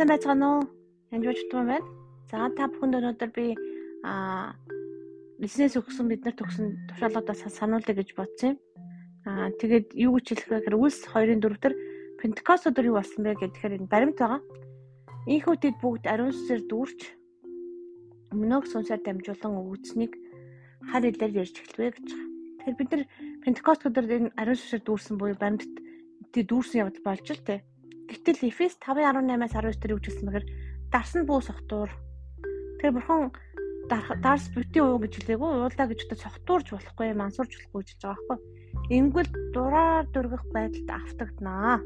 Сайн байцгаана уу? Янжууч тун байна. За та бүхэнд өнөөдөр би аа бизнес өгсөн бид нар төгсөн тушаалуудаас сануулъя гэж бодсон юм. Аа тэгээд юу гэж хэлэх вэ гэхээр үлс 2-ын 4 дээр Пентекост өдөр юу болсон бэ гэхээр энэ баримт байгаа. Ийхүүтэд бүгд ариун сүсээр дүүрч өмнөөх сүнсээр дамжуулан өгүүлсэнийг хар хэлээр ярьж эхэлвэ гэж байгаа. Тэгэхээр бид нар Пентекост өдөр энэ ариун сүсээр дүүрсэн буюу баримтд тий дүүрсэн явдал болж л тээ Гэтэл Эфес 5:18-аас 19 дээр юу хэлсэн бэхээр дарсан бүү сохтуур. Тэр бурхан дарс бити уу гэж хэлээгүй уулаа гэж өтө сохтуурж болохгүй мансуурж болохгүй гэж байгаа байхгүй. Ингүүл дураар дургах байдалд автагднаа.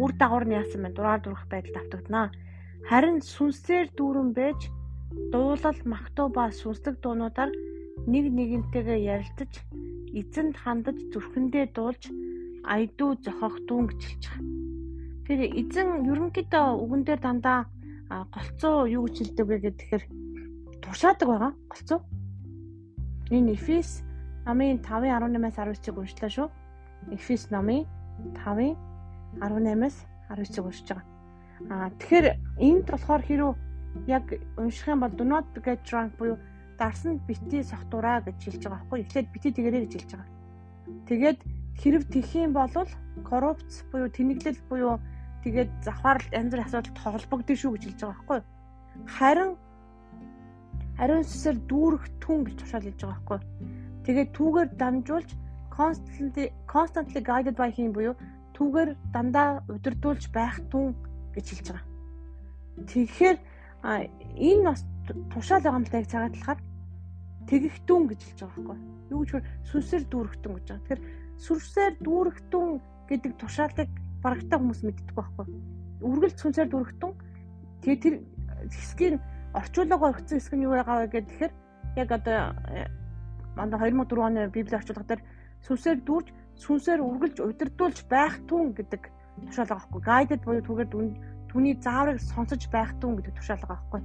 Үр дагавар нь яасан бэ? Дураар дургах байдалд автагднаа. Харин сүнсээр дүүрэн байж дуулал магтуу ба сүнслэг дуунуудаар нэг нэгэнтэйгээ ярилцаж эзэнд хандаж зүрхэндээ дуулж айдуу зохиох дүүн байгаа. Тэр эзэн ерөнхийдөө үгэн дээр дандаа голцоо юу гэж хэлдэг вэ гэхээр туршаадаг байгаа. Голцоо. Энэ Эфес намын 5:18-аас 19-ийг уншлаа шүү. Эфес намын 5:18-аас 19-ийг уншиж байгаа. Аа тэгэхээр энд болохоор хэрүү яг унших юм бол do not get drunk буюу дарсан бити сохтураа гэж хэлж байгаа байхгүй. Эхлээд бити тэгэрэй гэж хэлж байгаа. Тэгээд хэрэг тэх юм бол коррупц буюу тэнэглэл буюу тэгээд завхааралт янз бүрийн асуудалд холбогдсон шүү гэж хэлж байгаа байхгүй харин ариун сүсээр дүүрэх түн гэж тушаал хэлж байгаа байхгүй тэгээд түүгээр дамжуулж constantly constantly guided by him буюу түүгээр дандаа удирдуулж байх түн гэж хэлж байгаа. Тэгэхээр энэ бас тушаал байгаа юм л яг цагаат талахаар тэгэхтүн гэж хэлж байгаа байхгүй юу? Гэж сүнсээр дүүрэгтэн гэж байгаа. Тэгэхээр сүрсээр дүүрэгтэн гэдэг тушаалыг барагтай хүмүүс мэддэг байхгүй. Үргэлж сүнсээр дүүрэгтэн тэгээ тэр хэсгийн орчуулга өргөцсөн хэсэг нь юу байгаа вэ гэхээр яг одоо э, манай 2004 оны библи орчуулга дээр сүнсээр дүүрж сүнсээр үргэлж удирдуулж байх түн гэдэг тушаал байгаа байхгүй. Guided буюу түгээр түүний зааврыг сонсож байх түн гэдэг тушаал байгаа байхгүй.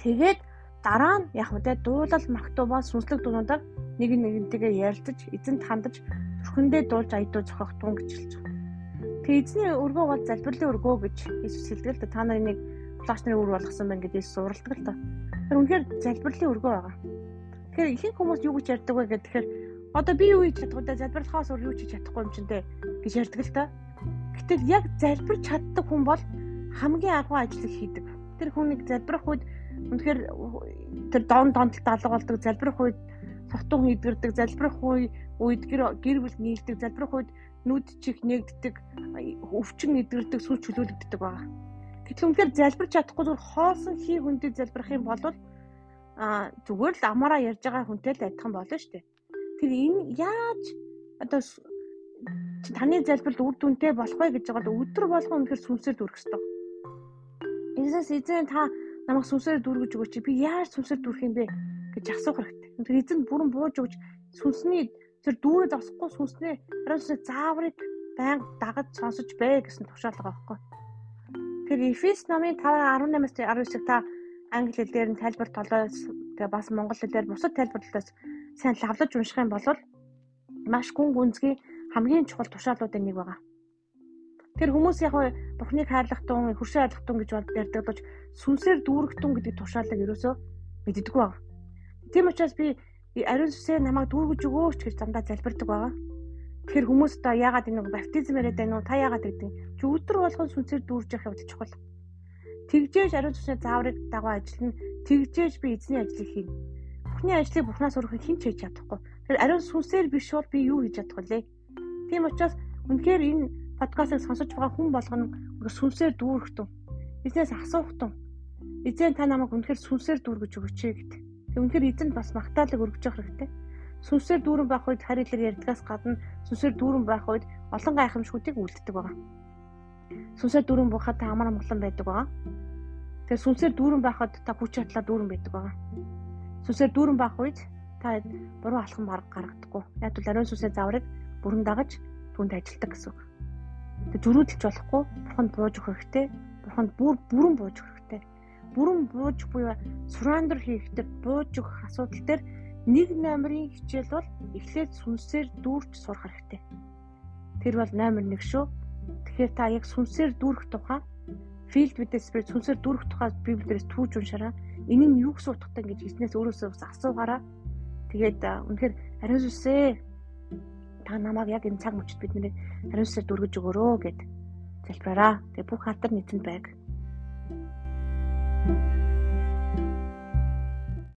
Тэгээд дараа нь яг үдэ дуулал магтуу ба сүнслэг дуунуудаар нэг нэгнтэйгээ ярилцаж эзэнт хандаж төрхөндөө дуулж аядуу зохиох тун гэж хэлж байгаа. Тэгээ эзний өргөө бол залбирлын өргөө гэж Иесус хэлдэг л. Та нарыг нэг флаш нарын үр болгосон байна гэж Иесус уралдаг л да. Тэр үнэхээр залбирлын өргөө байгаа. Тэгэхээр ихэнх хүмүүс юу гэж ярьдаг вэ гэхээр одоо би юу хийж чадахгүй да залбирлахаас өөр юу хийж чадахгүй юм чинь те гэж ярьдаг л да. Гэтэл яг залбирч чаддаг хүн бол хамгийн агуу ажлыг хийдэг. Тэр хүнийг залбирах үед үнэхээр тэр дон донтолт алга болдог залбирах үед сотон хийдгэрдэг залбирах үед гэр бүл нийлдэг залбирах үед нүд чих нэгддэг өвчин эдгэрдэг сүл чөлөөлөгддөг байгаа. Гэтэл үнэхээр залбирч чадахгүй зүгээр хоосон хий хүнтэй залбирах юм бол а зүгээр л амаараа ярьж байгаа хүнтэй л адилхан болно шүү дээ. Тэр энэ яаж одоо таны залбирал үр дүнтэй болох вэ гэж байгаа бол өдөр болгон үнэхээр сүнсээр дүрх ёстой. Эцэс эзэн та намайг сүнсээр дүргэж өгөөч би яаж сүнсээр дүрх юм бэ гэж асуух хэрэгтэй. Тэр эзэн бүрэн бууж өгч сүнсний тэр дүүрээ зогсохгүй сүнснээ хариуцсан зааврыг байнга дагаж сонсож бай гэсэн тушаал байгаа байхгүй. Тэр Эфес номын 5:18-аас 19-ыг та англи хэлээр нь тайлбар толоос тэгээ бас монгол хэлээр бусад тайлбарлалтаас сайн лавлаж унших юм бол маш гүн гүнзгий хамгийн чухал тушаалуудын нэг байгаа. Тэр хүмүүс яг Бурхныг хайрлах тун, хөршөө хайрлах тун гэж ярьдаг болж сүнсээр дүүрэх тун гэдэг тушаалыг ерөөсөө мэддэггүй байна. Тийм учраас би ариун сүсээ намайг дүүргэж өгөөч гэж дандаа залбирдаг байгаа. Тэгэхээр хүмүүс одоо яагаад энэ баптизм яриад байна уу? Та яагаад гэдэг? Чи өдөр болгон сүнсээр дүүрж явах явдал чухал. Тэгжээж ариун сүсээ зааврыг дагуу ажиллана. Тэгжээж би эзний ажлыг хийнэ. Бүхний ажлыг Бурханаас өөрөөр хэн ч хийж чадахгүй. Тэр ариун сүнсээр биш бол би юу хийж чадах вэ? Тийм учраас үнэхээр энэ подкастыг сонсож байгаа хүн болгоно сүнсээр дүүрэх тун. Эзнээс асуух тун. Эзэн та намайг үнэхээр сүнсээр дүүргэж өгөөч гэдэг. Үнэхээр эзэнд бас магтаалыг өргөж явах хэрэгтэй. Сүнсээр дүүрэн байх үед харилцаар ярьдгаас гадна сүнсээр дүүрэн байх үед олон гайхамшгуудыг үлддэг байгаа. Сүнсээр дүүрэн буухад та амар амгалан байдаг байгаа. Тэгэхээр сүнсээр дүүрэн байхад та хүч чадлаа дүүрэн байдаг байгаа. Сүнсээр дүүрэн байх үед та буруу алхам бараг гаргадаггүй. Яг л ариун сүнсээ заврыг бүрэн дагаж түнд ажилдаг гэсэн үг. Тэг зөрүүдэлж болохгүй, бурханд бууж өгөх хэрэгтэй. Бурханд бүр бүрэн бууж өгөх бүрэн бууж буюу surrender хийхдээ бууж өгөх асуудал дээр нэг номерын хичээл бол эхлээд сүнсээр дүүрч сурах хэрэгтэй. Тэр бол номер 1 шүү. Тэгэхээр та яг сүнсээр дүүрэх тухай filled with spirit сүнсээр дүүрэх тухай библиэрээс түүж уншаараа энэ нь юу гэсэн утгатай гэж эзнээс өөрөөсөө бас асуугаараа тэгээд үнэхээр ариун сүсээ та намайг яг энэ цаг мөчид бид нарыг ариун сүсээр дүүргэж өгөөрөө гэд залбираараа. Тэгээд бүх алдар нийтэнд байг.